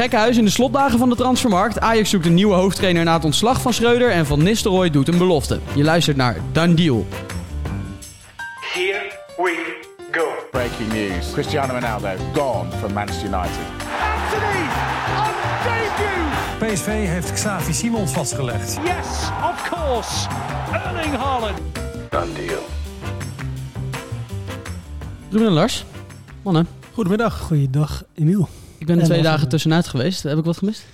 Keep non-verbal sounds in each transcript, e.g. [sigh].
Gekkenhuis in de slotdagen van de transfermarkt. Ajax zoekt een nieuwe hoofdtrainer na het ontslag van Schreuder. En Van Nistelrooy doet een belofte. Je luistert naar Dan Deal. Here we go. Breaking news. Cristiano Ronaldo gone from Manchester United. Anthony on debut. PSV heeft Xavi Simons vastgelegd. Yes, of course. Erling Haaland. Done deal. Ruben en Lars. Mannen, Goedemiddag. Goeiedag, Emiel. Ik ben er En twee dagen tussenuit geweest. Heb ik wat gemist?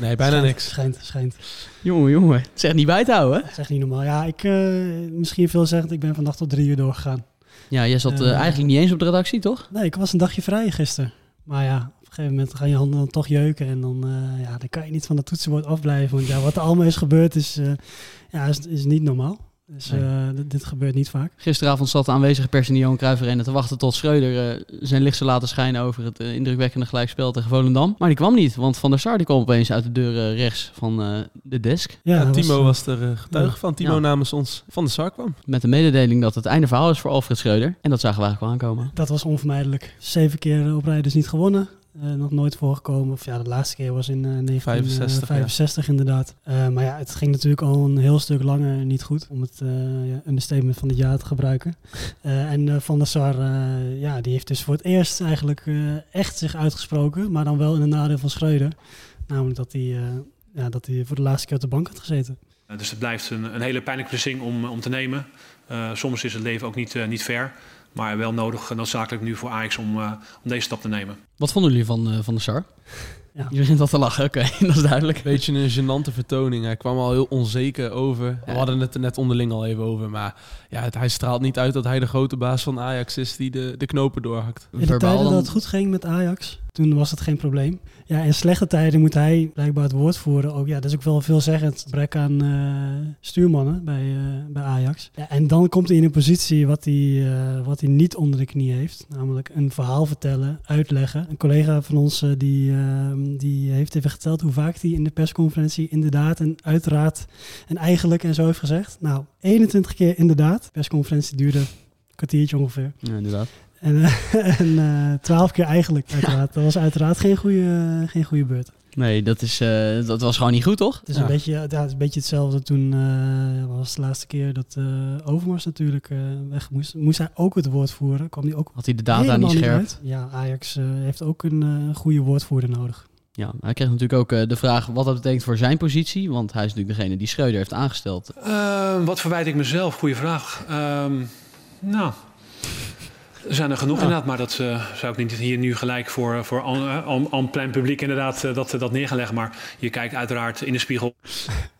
Nee, bijna Schijnt, niks. Schijnt, schijnt. Jongen, jongen. Het is echt niet bij te houden? Dat is echt niet normaal. Ja, ik, eh, misschien veel zeggen, ik ben vannacht tot drie uur doorgegaan. Ja, jij zat eh, Eh. eigenlijk niet eens op de redactie, toch? Nee, ik was een dagje vrij gisteren. Maar ja, op een gegeven moment gaan je handen dan toch jeuken. En dan, eh, ja, dan kan je niet van het toetsenbord afblijven. Want ja, wat er allemaal is gebeurd is, eh, ja, is, is niet normaal. Dus Nee. eh, dit, dit gebeurt niet vaak. Gisteravond zat de aanwezige pers in de Johan Cruijff Arena te wachten tot Schreuder eh, zijn licht zou laten schijnen over het eh, indrukwekkende gelijkspel tegen Volendam. Maar die kwam niet, want Van der Sar die kwam opeens uit de deur rechts van eh, de desk. Ja, Timo was, er getuige ja. van. Timo Ja. namens ons van de Sar kwam. Met de mededeling dat het einde verhaal is voor Alfred Schreuder. En dat zagen we eigenlijk wel aankomen. Dat was onvermijdelijk. Zeven keer op rij dus niet gewonnen. Eh, nog nooit voorgekomen. Of ja, de laatste keer was in eh 1965 65, inderdaad. Eh, maar ja, het ging natuurlijk al een heel stuk langer niet goed. Om het eh ja, understatement van het jaar te gebruiken. [laughs] Eh, en eh, Van der Sar, eh, ja, die heeft dus voor het eerst eigenlijk eh, echt zich uitgesproken. Maar dan wel in een nadeel van Schreuder. Namelijk dat hij, eh, ja, dat hij voor de laatste keer op de bank had gezeten. Dus het blijft een, een hele pijnlijke beslissing om, om te nemen. Uh, soms is het leven ook niet, uh, niet fair. Maar wel nodig, noodzakelijk nu voor Ajax om, uh, om deze stap te nemen. Wat vonden jullie van, uh, van de Sar? Ja. Je begint al te lachen, oké, okay, [laughs] dat is duidelijk. Beetje een gênante vertoning. Hij kwam al heel onzeker over. We hadden het er net onderling al even over. Maar ja, het, hij straalt niet uit dat hij de grote baas van Ajax is die de, de knopen doorhakt. In de tijden dat het goed ging met Ajax, toen was het geen probleem. Ja, in slechte tijden moet hij blijkbaar het woord voeren. Ook, ja, dat is ook wel veelzeggend gebrek aan uh, stuurmannen bij, uh, bij Ajax. Ja, en dan komt hij in een positie wat hij, uh, wat hij niet onder de knie heeft. Namelijk een verhaal vertellen, uitleggen. Een collega van ons uh, die, die heeft even geteld hoe vaak hij in de persconferentie inderdaad en uiteraard en eigenlijk en zo heeft gezegd. Nou, 21 keer inderdaad. De persconferentie duurde een kwartiertje ongeveer. Ja, inderdaad. En, uh, [laughs] en uh, twaalf keer eigenlijk, uiteraard. Dat was uiteraard geen goede, geen goede beurt. Nee, dat, is, uh, dat was gewoon niet goed, toch? Het is, ja. een, beetje, ja, het is een beetje hetzelfde toen, uh, was de laatste keer dat uh, Overmars natuurlijk uh, weg moest. Moest hij ook het woord voeren? Kwam die ook Had hij de data niet scherp? Niet ja, Ajax uh, heeft ook een uh, goede woordvoerder nodig. Ja, hij kreeg natuurlijk ook uh, de vraag wat dat betekent voor zijn positie. Want hij is natuurlijk degene die Schreuder heeft aangesteld. Uh, wat verwijt ik mezelf? Goeie vraag. Um, nou, er zijn er genoeg ja. inderdaad, maar dat uh, zou ik niet hier nu gelijk voor, voor aan plein publiek inderdaad dat, dat neer gaan leggen. Maar je kijkt uiteraard in de spiegel.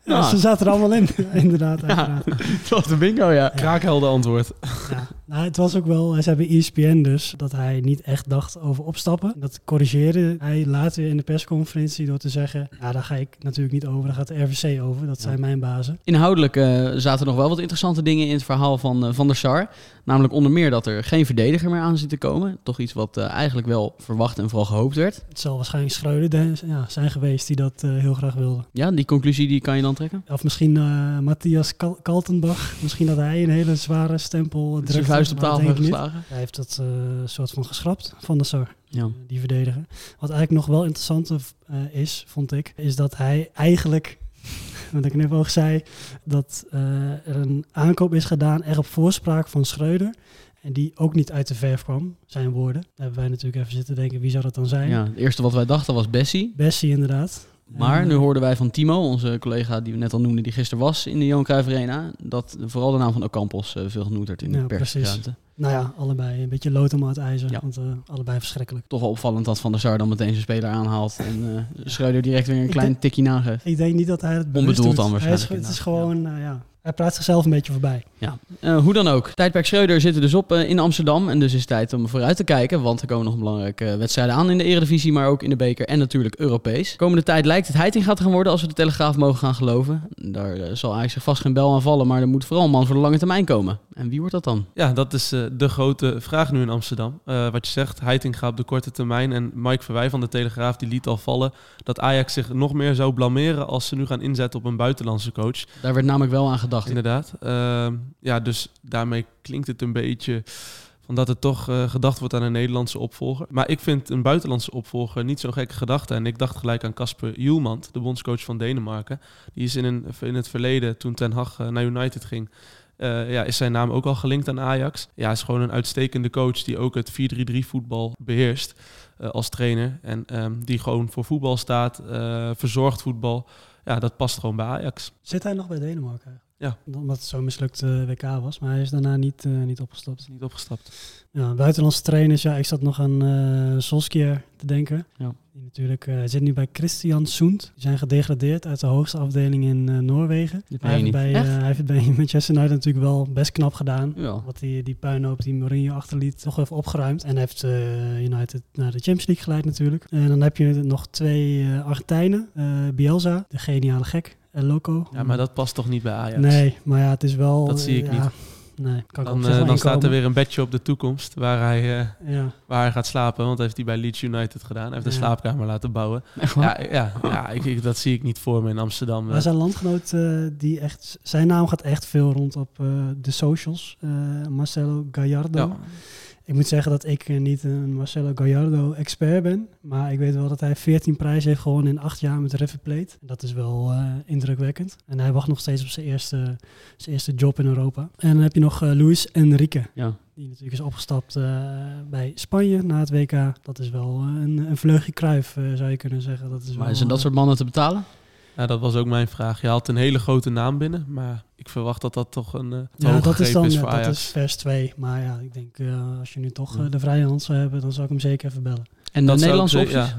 Ja, ze zaten er allemaal in, [laughs] inderdaad. Ja, het [laughs] was de bingo, ja. Kraakhelder antwoord. Ja, nou, het was ook wel, ze hebben ESPN dus, dat hij niet echt dacht over opstappen. Dat corrigeerde hij later in de persconferentie door te zeggen, ja, daar ga ik natuurlijk niet over, daar gaat de RVC over, dat zijn mijn bazen. Inhoudelijk uh, zaten nog wel wat interessante dingen in het verhaal van, uh, van der Sar. Namelijk onder meer dat er geen verdediger meer aan zit te komen. Toch iets wat uh, eigenlijk wel verwacht en vooral gehoopt werd. Het zal waarschijnlijk Schreuder ja, zijn geweest die dat heel graag wilde. Ja, die conclusie die kan je dan Of misschien uh, Matthias Kal Kaltenbach. Misschien dat hij een hele zware stempel drukt. vuist op tafel heeft geslagen. Hij heeft dat uh, soort van geschrapt van de Sar. Ja. Die verdediger. Wat eigenlijk nog wel interessant is, vond ik, is dat hij eigenlijk [laughs] wat ik net ook zei, dat er een aankoop is gedaan, er op voorspraak van Schreuder. En die ook niet uit de verf kwam, zijn woorden. Daar hebben wij natuurlijk even zitten denken, wie zou dat dan zijn? Ja, het eerste wat wij dachten was Bessie. Bessie, inderdaad. Maar uh, nu hoorden wij van Timo, onze collega die we net al noemden, die gisteren was in de Johan Cruijff Arena, dat vooral de naam van Ocampos uh, veel genoemd werd in ja, de persruimte. Nou ja, allebei. Een beetje lood om het ijzer, ja. want uh, allebei verschrikkelijk. Toch wel opvallend dat Van der Sar dan meteen zijn speler aanhaalt en uh, Schreuder direct weer een klein tikje nageeft. Ik denk niet dat hij het Onbedoeld dan waarschijnlijk. Is, het is gewoon, ja. Hij praat zichzelf een beetje voorbij. Ja, uh, hoe dan ook. Tijdperk Schreuder zit er dus op uh, in Amsterdam. En dus is het tijd om vooruit te kijken. Want er komen nog belangrijke wedstrijden aan in de Eredivisie. Maar ook in de beker en natuurlijk Europees. Komende tijd lijkt het Heiting gaat gaan worden als we de Telegraaf mogen gaan geloven. Daar uh, zal eigenlijk zich vast geen bel aan vallen. Maar er moet vooral een man voor de lange termijn komen. En wie wordt dat dan? Ja, dat is uh, de grote vraag nu in Amsterdam. Uh, wat je zegt, Heiting gaat op de korte termijn. En Mike Verwij van de Telegraaf die liet al vallen dat Ajax zich nog meer zou blameren als ze nu gaan inzetten op een buitenlandse coach. Daar werd namelijk wel aan gedacht. Inderdaad. Uh, ja, dus daarmee klinkt het een beetje Van dat er toch eh, gedacht wordt aan een Nederlandse opvolger. Maar ik vind een buitenlandse opvolger niet zo'n gekke gedachte. En ik dacht gelijk aan Casper Hjulmand, de bondscoach van Denemarken. Die is in, een, in het verleden, toen Ten Hag eh, naar United ging, eh, ja, is zijn naam ook al gelinkt aan Ajax. Ja, is gewoon een uitstekende coach die ook het 4-3-3 voetbal beheerst eh, als trainer. En ehm, die gewoon voor voetbal staat, uh, verzorgd voetbal. Ja, dat past gewoon bij Ajax. Zit hij nog bij Denemarken? Ja. Omdat het zo mislukt WK was, maar hij is daarna niet, niet opgestapt. Niet opgestapt. Ja, buitenlandse trainers, ja, ik zat nog aan uh, Solskjaer te denken. Ja. Die natuurlijk uh, zit nu bij Christian Soent. Die zijn gedegradeerd uit de hoogste afdeling in uh, Noorwegen. Hij heeft, bij, hij heeft het bij Manchester United natuurlijk wel best knap gedaan. Ja. Wat die, die puinhoop die Mourinho achterliet toch even opgeruimd. En heeft United naar de Champions League geleid natuurlijk. En dan heb je nog twee Argentijnen. Bielsa, de geniale gek. El Loco. Ja, maar dat past toch niet bij Ajax? Nee, maar ja, het is wel... Dat zie ik ja, niet. Nee, kan dan, uh, dan staat er weer een bedje op de toekomst waar hij, uh, ja. waar hij gaat slapen. Want dat heeft hij bij Leeds United gedaan. Hij heeft een Ja. slaapkamer laten bouwen. Ja, ja, ja ik, ik- dat zie ik niet voor me in Amsterdam. Maar zijn landgenoot, eh, die echt, zijn naam gaat echt veel rond op eh, de socials. Eh, Marcelo Gallardo. Ik moet zeggen dat ik eh, niet een Marcelo Gallardo expert ben. Maar ik weet wel dat hij 14 prijzen heeft gewonnen in acht jaar met River Plate. Dat is wel eh, indrukwekkend. En hij wacht nog steeds op zijn eerste, zijn eerste job in Europa. En dan heb je nog eh, Luis Enrique. Ja. Die natuurlijk is opgestapt bij Spanje na het WK. Dat is wel een, een vleugje kruif, zou je kunnen zeggen. Dat is Maar wel, zijn dat soort mannen te betalen? Ja, dat was ook mijn vraag. Je haalt een hele grote naam binnen, maar ik verwacht dat dat toch een uh, Ja, dat is dan is ja, voor dat Ajax. is vers 2. Maar ja, ik denk eh, als je nu toch eh, de vrije hand zou hebben, dan zou ik hem zeker even bellen. En de Dat Nederlandse opties?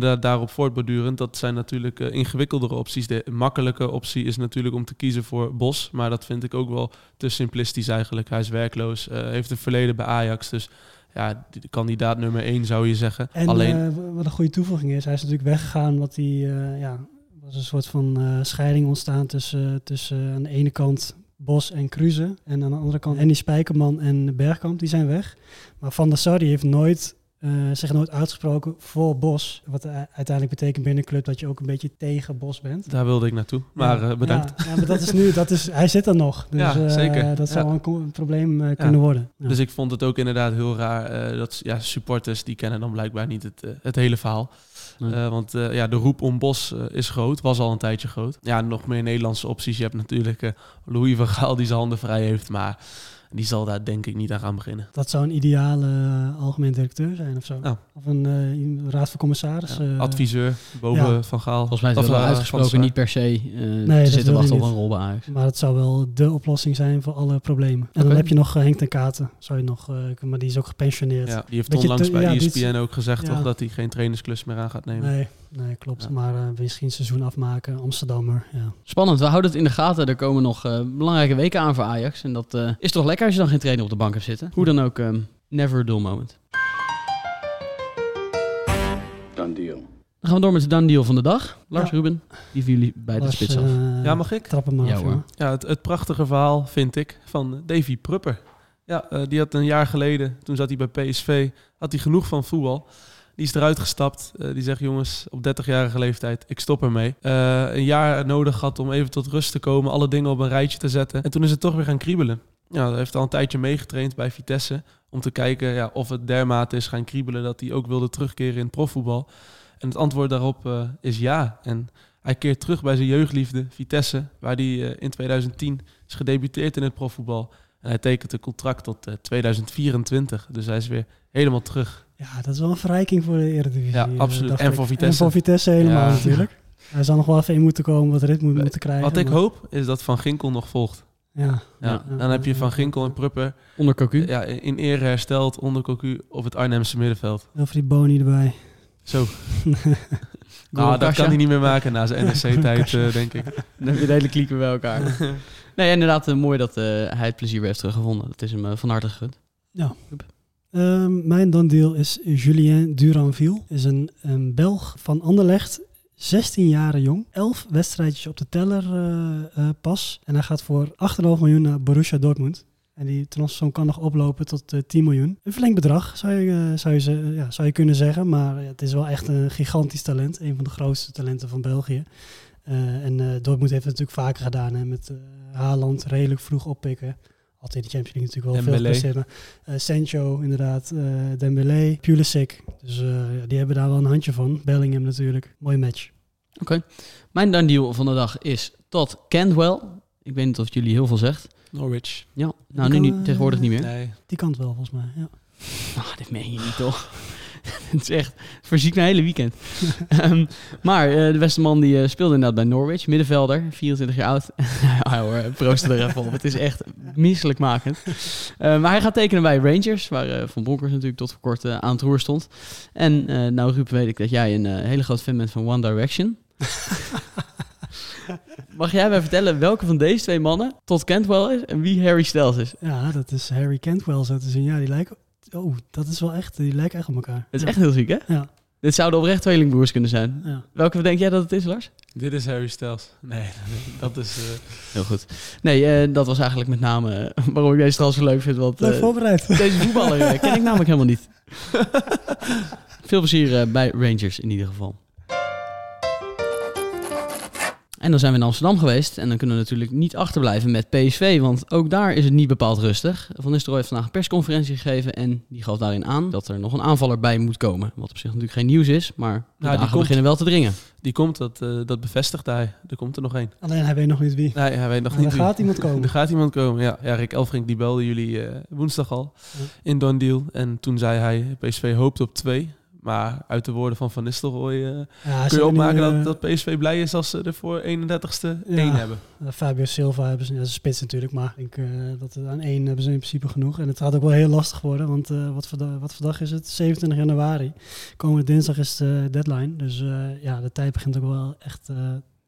Ja, daarop voortbordurend, dat zijn natuurlijk eh, ingewikkeldere opties. De makkelijke optie is natuurlijk om te kiezen voor Bos. Maar dat vind ik ook wel te simplistisch eigenlijk. Hij is werkloos, eh, heeft een verleden bij Ajax. Dus ja, de kandidaat nummer één zou je zeggen. En Alleen, wat een goede toevoeging is, hij is natuurlijk weggegaan, wat hij, eh, ja, was een soort van eh, scheiding ontstaan tussen, tussen aan de ene kant Bos en Cruze. En aan de andere kant Andy Spijkerman en Bergkamp, die zijn weg. Maar Van der Sar heeft nooit, eh, zich nooit uitgesproken voor Bos. Wat uiteindelijk betekent binnen de club dat je ook een beetje tegen Bos bent. daar wilde ik naartoe. Maar Ja, eh, bedankt. Ja, ja, maar dat is nu, dat is, hij zit er nog. Dus Ja, zeker. dat zou een, een probleem kunnen worden. Dus ik vond het ook inderdaad heel raar dat ja, supporters die kennen dan blijkbaar niet het, het hele verhaal. Eh, want eh, ja, de roep om Bos eh, is groot, was al een tijdje groot. Ja, nog meer Nederlandse opties. Je hebt natuurlijk Louis van Gaal die zijn handen vrij heeft, maar die zal daar denk ik niet aan gaan beginnen. Dat zou een ideale eh, algemeen directeur zijn of zo. Ja. Of een eh, raad van commissarissen. Ja, eh, adviseur boven ja. Van Gaal. Volgens mij is het wel uitgesproken niet per se eh te dat zitten wachten op een rol bij Ajax. Maar het zou wel de oplossing zijn voor alle problemen. En dan heb je nog Henk ten Katen. Zou je nog, eh, maar die is ook gepensioneerd. Ja, die heeft Beetje onlangs te- bij E ESPN ook gezegd ja. toch, dat hij geen trainersklus meer aan gaat nemen. Nee, nee, klopt. Ja. Maar eh misschien seizoen afmaken, Amsterdammer. Ja. Spannend, we houden het in de gaten. Er komen nog eh, belangrijke weken aan voor Ajax. En dat eh, is toch lekker als je dan geen trainer op de bank hebt zitten. Hoe dan ook, ehm, never a dull moment. Done deal. Dan gaan we door met de done deal van de dag. Lars, Ja. Ruben, die van jullie bij de spits af. eh, Ja, mag ik? Trap hem maar Ja, af, hoor. Ja, het, het prachtige verhaal vind ik van Davy Prupper. Ja, eh, die had een jaar geleden, toen zat hij bij PSV, had hij genoeg van voetbal. Die is eruit gestapt. Eh, die zegt, jongens, op 30-jarige leeftijd, ik stop ermee. Eh, een jaar nodig gehad om even tot rust te komen, alle dingen op een rijtje te zetten. En toen is het toch weer gaan kriebelen. Ja, hij heeft al een tijdje meegetraind bij Vitesse. Om te kijken ja, of het dermate is gaan kriebelen dat hij ook wilde terugkeren in het profvoetbal. En het antwoord daarop eh, is ja. En hij keert terug bij zijn jeugdliefde, Vitesse, waar hij eh, in 2010 is gedebuteerd in het profvoetbal. En hij tekent een contract tot eh, 2024. Dus hij is weer helemaal terug. Ja, dat is wel een verrijking voor de Eredivisie. Ja, eh, absoluut. En voor En Vitesse. voor Vitesse helemaal Ja. natuurlijk. [laughs] Hij zal nog wel even in moeten komen, wat ritme moet moeten krijgen. Wat ik maar- hoop, is dat Van Ginkel nog volgt. Ja, Ja, Ja. Dan heb je Van Ginkel en Prupper Onder Cocu. ja, in ere hersteld onder Cocu op het Arnhemse middenveld. heel veel die Boni erbij. Zo. Nou, [laughs] dat kan hij niet meer maken na zijn NEC-tijd, Kasja. eh, denk ik. [laughs] Dan heb je de hele kliek weer bij elkaar. [laughs] nee, inderdaad, eh, mooi dat eh, hij het plezier weer heeft teruggevonden. Dat is hem van harte gegund. Ehm, mijn dan deel is Julien Duranville. Is een, een Belg van Anderlecht. 16 jaar jong. 11 wedstrijdjes op de teller eh, eh, pas. En hij gaat voor 8,5 miljoen naar Borussia Dortmund. En die transfersom kan nog oplopen tot eh, 10 miljoen. Een flink bedrag, zou je, eh, zou je, ja, zou je kunnen zeggen. Maar het is wel echt een gigantisch talent. Een van de grootste talenten van België. Eh, en eh, Dortmund heeft het natuurlijk vaker gedaan. Hè, met eh, Haaland redelijk vroeg oppikken. Had in de Champions League natuurlijk wel veel Dembélé. gepresteerd. maar, eh, Sancho inderdaad, eh Dembélé, Pulisic. Dus eh, ja, die hebben daar wel een handje van. Bellingham natuurlijk. Mooie match. Mijn done deal van de dag is tot Cantwell. Ik weet niet of jullie heel veel zegt. Norwich. Ja, nou nu kan, niet, tegenwoordig niet meer. Nee. Die kant wel volgens mij, ja. Ah, dit meen je niet toch? [laughs] Het is echt verziek mijn hele weekend. [laughs] Ehm, maar eh, de beste man die eh, speelde inderdaad bij Norwich. Middenvelder, 24 jaar oud. ja [laughs] hoor, proost er even op. Het is echt misselijkmakend. Eh, maar hij gaat tekenen bij Rangers, waar eh, Van Bronckhorst natuurlijk tot voor kort aan het roer stond. En nou Ruud, weet ik dat jij een hele groot fan bent van One Direction. Mag jij mij vertellen welke van deze twee mannen tot Cantwell is en wie Harry Styles is? Ja, dat is Harry Cantwell zo te zien. Ja, die lijken... Oh, dat is wel echt... Die lijken echt op elkaar. Het is ja. echt heel ziek, hè? Ja, Dit zouden oprecht tweelingbroers kunnen zijn. ja. Welke denk jij dat het is, Lars? Dit is Harry Styles. Nee, [laughs] dat is... eh, Heel goed. Nee, eh, dat was eigenlijk met name eh, waarom ik deze trouwens zo leuk vind. Want Leuk eh, voorbereid. [laughs] deze voetballer ken ik namelijk helemaal niet. [laughs] Veel plezier bij Rangers in ieder geval. En dan zijn we in Amsterdam geweest. En dan kunnen we natuurlijk niet achterblijven met PSV. Want ook daar is het niet bepaald rustig. Van Nistelrooy heeft vandaag een persconferentie gegeven. En die gaf daarin aan dat er nog een aanvaller bij moet komen. Wat op zich natuurlijk geen nieuws is. Maar de dagen komt. beginnen wel te dringen. die komt, dat, eh, dat bevestigt hij. Er komt er nog één. Alleen hij weet nog niet wie. Nee, hij weet nog Maar niet er wie. gaat iemand [laughs] komen. Er gaat iemand komen, ja. ja Rick Elfrink die belde jullie eh, woensdag al Ja. in Don Deal. En toen zei hij, PSV hoopt op twee. Maar uit de woorden van Van Nistelrooy eh, Ja, kun je opmaken dat, eh, dat PSV blij is als ze er voor 31ste Ja. één hebben. eh, Fabio Silva hebben ze, spits natuurlijk, maar ik denk eh, dat aan één hebben ze in principe genoeg. En het gaat ook wel heel lastig worden, want wat, voor wat voor dag is het? 27 januari. Komende dinsdag is de deadline. Dus ja, de tijd begint ook wel echt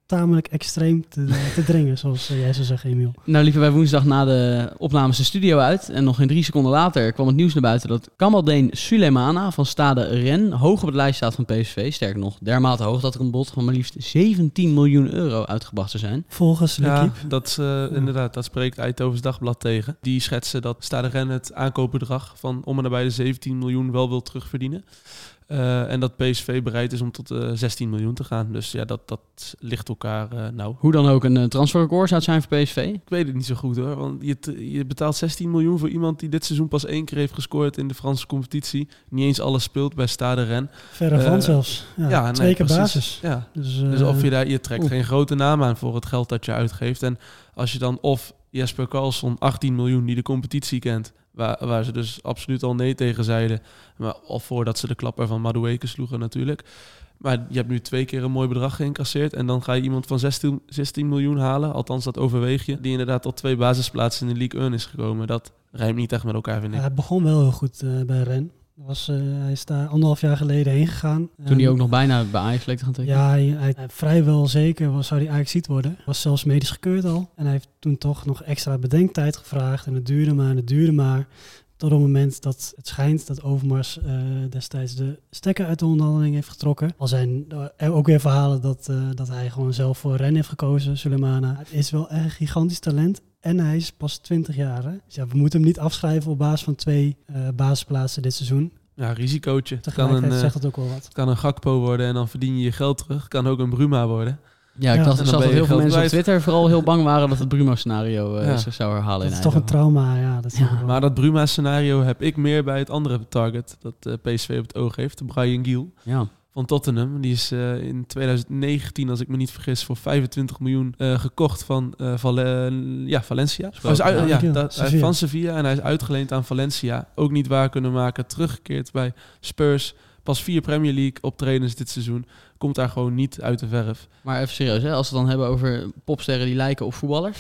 tamelijk extreem te, te dringen, zoals eh, jij zou zeggen, Emiel. Nou liepen wij woensdag na de opnames de studio uit. En nog geen drie seconden later kwam het nieuws naar buiten dat Kamaldeen Sulemana van Stade Ren hoog op het lijst staat van PSV. Sterker nog, dermate hoog dat er een bod van maar liefst 17 miljoen euro uitgebracht zou zijn. Volgens Ja, L'Equipe. dat, is, eh, inderdaad, dat spreekt Eindhovens Dagblad tegen. Die schetsen dat Stade Rennes het aankoopbedrag van om en nabij de 17 miljoen wel wil terugverdienen. Eh, en dat PSV bereid is om tot eh 16 miljoen te gaan. Dus ja, dat, dat ligt elkaar uh, nou. Hoe dan ook een uh, transferrecord zou het zijn voor PSV? Ik weet het niet zo goed hoor. Want je, je betaalt 16 miljoen voor iemand die dit seizoen pas één keer heeft gescoord in de Franse competitie. Niet eens alles speelt bij Stade Rennes. Verre van zelfs. Ja, ja twee nee, keer precies. basis. Ja. Dus, uh, dus of je daar, je trekt oef. geen grote naam aan voor het geld dat je uitgeeft. En als je dan of Jesper Karlsson 18 miljoen die de competitie kent. Waar, waar ze dus absoluut al nee tegen zeiden. Maar al voordat ze de klapper van Madueke sloegen natuurlijk. Maar je hebt nu twee keer een mooi bedrag geïncasseerd. En dan ga je iemand van 16, 16 miljoen halen. Althans, dat overweeg je. Die inderdaad tot twee basisplaatsen in de League 1 is gekomen. Dat rijmt niet echt met elkaar, vind ik. Hij begon wel heel goed uh, bij Ren. Was, uh, hij is daar anderhalf jaar geleden heen gegaan. Toen um, hij ook nog bijna bij Ajax leek te gaan tekenen? Ja, hij, hij, hij, vrijwel zeker was, zou hij Ajax ziet worden. Was zelfs medisch gekeurd al. En hij heeft toen toch nog extra bedenktijd gevraagd. En het duurde maar en het duurde maar. Tot op het moment dat het schijnt dat Overmars uh, destijds de stekker uit de onderhandeling heeft getrokken. Al zijn er ook weer verhalen dat, uh, dat hij gewoon zelf voor Ren heeft gekozen, Sulemana. Het is wel echt een gigantisch talent. En hij is pas 20 jaar. Hè? Dus ja, we moeten hem niet afschrijven op basis van twee uh, basisplaatsen dit seizoen. Ja, risicootje. Kan een, eh, zegt het ook wel wat. kan een Gakpo worden en dan verdien je je geld terug. Kan ook een Bruma worden. Ja, ik Ja. dacht ik zag dat heel veel mensen op. Twitter vooral heel bang waren dat het Bruma-scenario eh, Ja. zich zou herhalen Dat in is toch een trauma, ja. Dat ja. Maar dat Bruma-scenario heb ik meer bij het andere target dat eh, PSV op het oog heeft. Brian Giel Ja. Van Tottenham. Die is eh, in 2019, als ik me niet vergis, voor 25 miljoen eh, gekocht van eh, Vale- ja, Valencia. Hij is uit- Ja, Sevilla. van Sevilla en hij is uitgeleend aan Valencia. Ook niet waar kunnen maken. Teruggekeerd bij Spurs. Pas vier Premier League optredens dit seizoen. Komt daar gewoon niet uit de verf. Maar even serieus, hè? als we het dan hebben over popsterren die lijken op voetballers.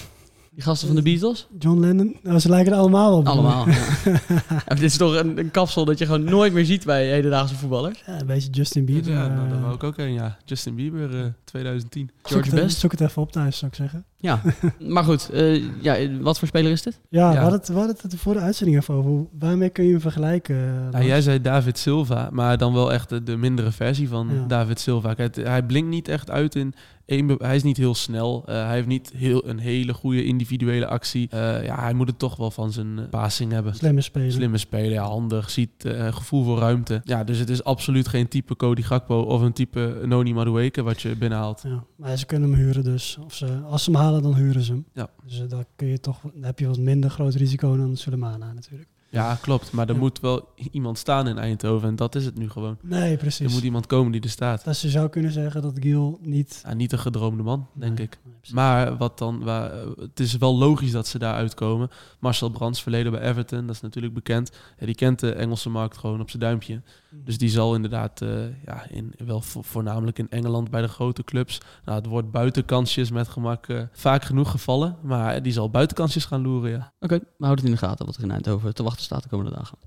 Die gasten van de Beatles? John Lennon, nou, ze lijken er allemaal op. Allemaal. Ja. [laughs] En dit is toch een, een kapsel dat je gewoon nooit meer ziet bij hedendaagse voetballers. Ja, een beetje Justin Bieber. ja, nou, eh, wou ik ook een. Ja, Justin Bieber eh, 2010. zoek, George het, Best. zoek het even op thuis, zou ik zeggen. Ja, [laughs] maar goed. eh, ja, wat voor speler is dit? Ja, Ja. We, hadden het, we hadden het voor de uitzending even over. Hoe- Waarmee kun je hem vergelijken? Nou, jij zei David Silva, maar dan wel echt de, de mindere versie van Ja. David Silva. Kijk, hij blinkt niet echt uit in één be- Hij is niet heel snel. Eh, hij heeft niet heel, een hele goede individuele actie. Eh, ja, hij moet het toch wel van zijn uh, passing hebben. Slimme speler. Slimme speler, ja, handig, ziet eh, gevoel voor ruimte. Ja, dus het is absoluut geen type Cody Gakpo of een type Noni Madueke wat je Ja, maar ze kunnen hem huren dus. Of ze, als ze hem halen, dan huren ze hem. Ja. Dus uh, daar, kun je toch, heb je wat minder groot risico dan Sulemana natuurlijk. Ja, klopt. Maar er Ja. moet wel iemand staan in Eindhoven. En dat is het nu gewoon. Nee, Er precies. moet iemand komen die er staat. Dus je zou kunnen zeggen dat Giel niet... Ja, niet een gedroomde man, denk Nee, ik. nee. Maar wat dan, waar, eh, het is wel logisch dat ze daar uitkomen. Marcel Brands, verleden bij Everton, dat is natuurlijk bekend. Ja, die kent de Engelse markt gewoon op zijn duimpje. Dus die zal inderdaad, eh, ja, in, wel vo- voornamelijk in Engeland bij de grote clubs. Nou, het wordt buitenkansjes met gemak eh, vaak genoeg gevallen. Maar die zal buitenkansjes gaan loeren, ja. Oké, we houden het in de gaten wat er in Eindhoven te wachten staat de komende dagen.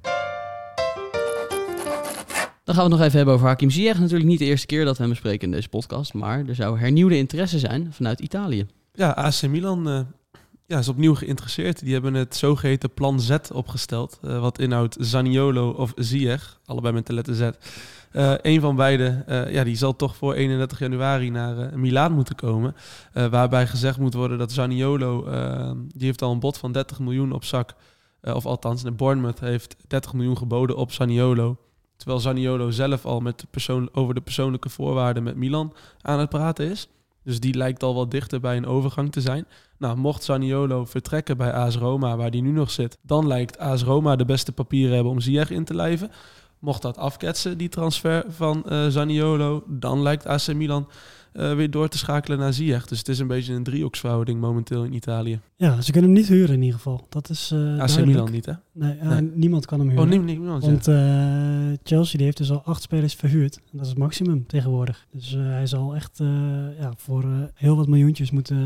Dan gaan we het nog even hebben over Hakim Ziyech. Natuurlijk niet de eerste keer dat we hem bespreken in deze podcast. Maar er zou hernieuwde interesse zijn vanuit Italië. Ja, AC Milan eh, ja, is opnieuw geïnteresseerd. Die hebben het zogeheten plan Z opgesteld. eh, wat inhoudt Zaniolo of Ziyech, allebei met de letter Z. Eh een van beide ja, die zal toch voor 31 januari naar eh Milaan moeten komen. Waarbij gezegd moet worden dat Zaniolo, die heeft al een bod van 30 miljoen op zak. Eh, of althans, de Bournemouth heeft 30 miljoen geboden op Zaniolo. Terwijl Zaniolo zelf al met de persoon, over de persoonlijke voorwaarden met Milan aan het praten is. Dus die lijkt al wat dichter bij een overgang te zijn. Nou, mocht Zaniolo vertrekken bij AS Roma, waar die nu nog zit, dan lijkt AS Roma de beste papieren hebben om Ziyech in te lijven. Mocht dat afketsen, die transfer van eh Zaniolo, dan lijkt AC Milan eh, weer door te schakelen naar Ziyech. Dus het is een beetje een driehoeksverhouding momenteel in Italië. Ja, ze kunnen hem niet huren in ieder geval. Dat is eh AC. Milan niet, hè? Nee, ja, Nee. niemand kan hem huren. Oh, nee, niemand. Want eh, Chelsea die heeft dus al acht spelers verhuurd. En dat is het maximum tegenwoordig. Dus eh, hij zal echt eh, ja, voor eh, heel wat miljoentjes moeten,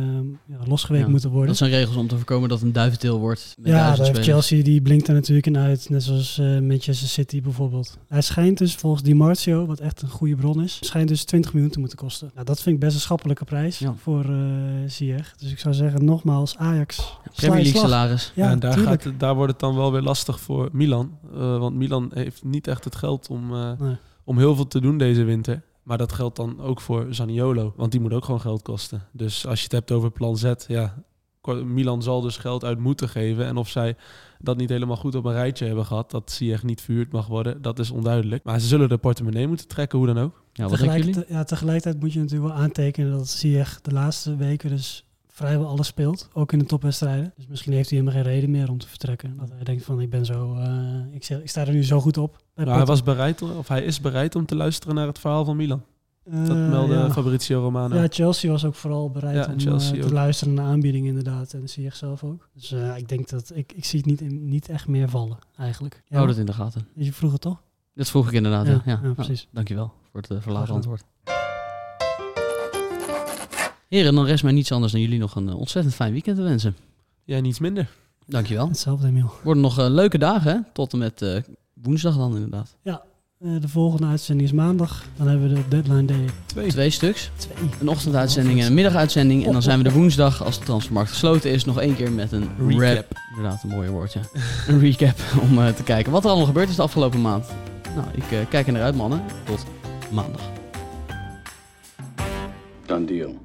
eh, ja, losgeweekt Ja, moeten worden. Dat zijn regels om te voorkomen dat een duiventil wordt. Met ja, daar heeft. Chelsea die blinkt er natuurlijk in uit. Net zoals eh, Manchester City bijvoorbeeld. Hij schijnt dus volgens Di Marzio, wat echt een goede bron is, schijnt dus 20 miljoen te moeten kosten. Nou, dat vind ik best een schappelijke prijs Ja. voor eh Ziyech. Dus ik zou zeggen, nogmaals, Ajax. Premier League salaris. Ja, en daar, gaat het, daar wordt het dan wel weer lastig voor Milan. Eh, want Milan heeft niet echt het geld om, eh, Nee. om heel veel te doen deze winter. Maar dat geldt dan ook voor Zaniolo, want die moet ook gewoon geld kosten. Dus als je het hebt over plan Z, ja, Milan zal dus geld uit moeten geven. En of zij dat niet helemaal goed op een rijtje hebben gehad, dat Ziyech niet verhuurd mag worden, dat is onduidelijk. Maar ze zullen de portemonnee moeten trekken, hoe dan ook. Ja, wat? Tegelijkertijd, ja, tegelijkertijd moet je natuurlijk wel aantekenen dat Ziyech de laatste weken dus vrijwel alles speelt. Ook in de topwedstrijden. Dus misschien heeft hij helemaal geen reden meer om te vertrekken. Dat hij denkt van ik ben zo, eh, ik, zeg, ik sta er nu zo goed op. Maar hij was bereid, of hij is bereid om te luisteren naar het verhaal van Milan. Dat Eh, meldde ja. Fabrizio Romano. Ja, Chelsea was ook vooral bereid Ja, om Chelsea eh, ook. te luisteren naar aanbiedingen inderdaad. En Ziyech zelf ook. Dus eh, ik denk dat, ik, ik zie het niet, in- niet echt meer vallen eigenlijk. Ja, Hou dat in de gaten. Je vroeg het toch? Dat vroeg ik inderdaad. Ja, Ja, ja. ja, Nou, precies. dankjewel voor het uh, verlaten antwoord. Heren, dan rest mij niets anders dan jullie nog een ontzettend fijn weekend te wensen. Ja, niets minder. Dankjewel. Hetzelfde Emiel. Worden nog leuke dagen, hè? Tot en met eh, woensdag dan inderdaad. Eh, de volgende uitzending is maandag. Dan hebben we de deadline day Twee. Twee stuks. 2. Een ochtenduitzending en een middaguitzending. En dan zijn we de woensdag, als de transfermarkt gesloten is, nog één keer met een Recap. Inderdaad, een mooie woordje. [laughs] een recap om eh, te kijken wat er allemaal gebeurd is de afgelopen maand. Nou, ik eh, kijk er naar uit, mannen. Tot maandag. Done deal.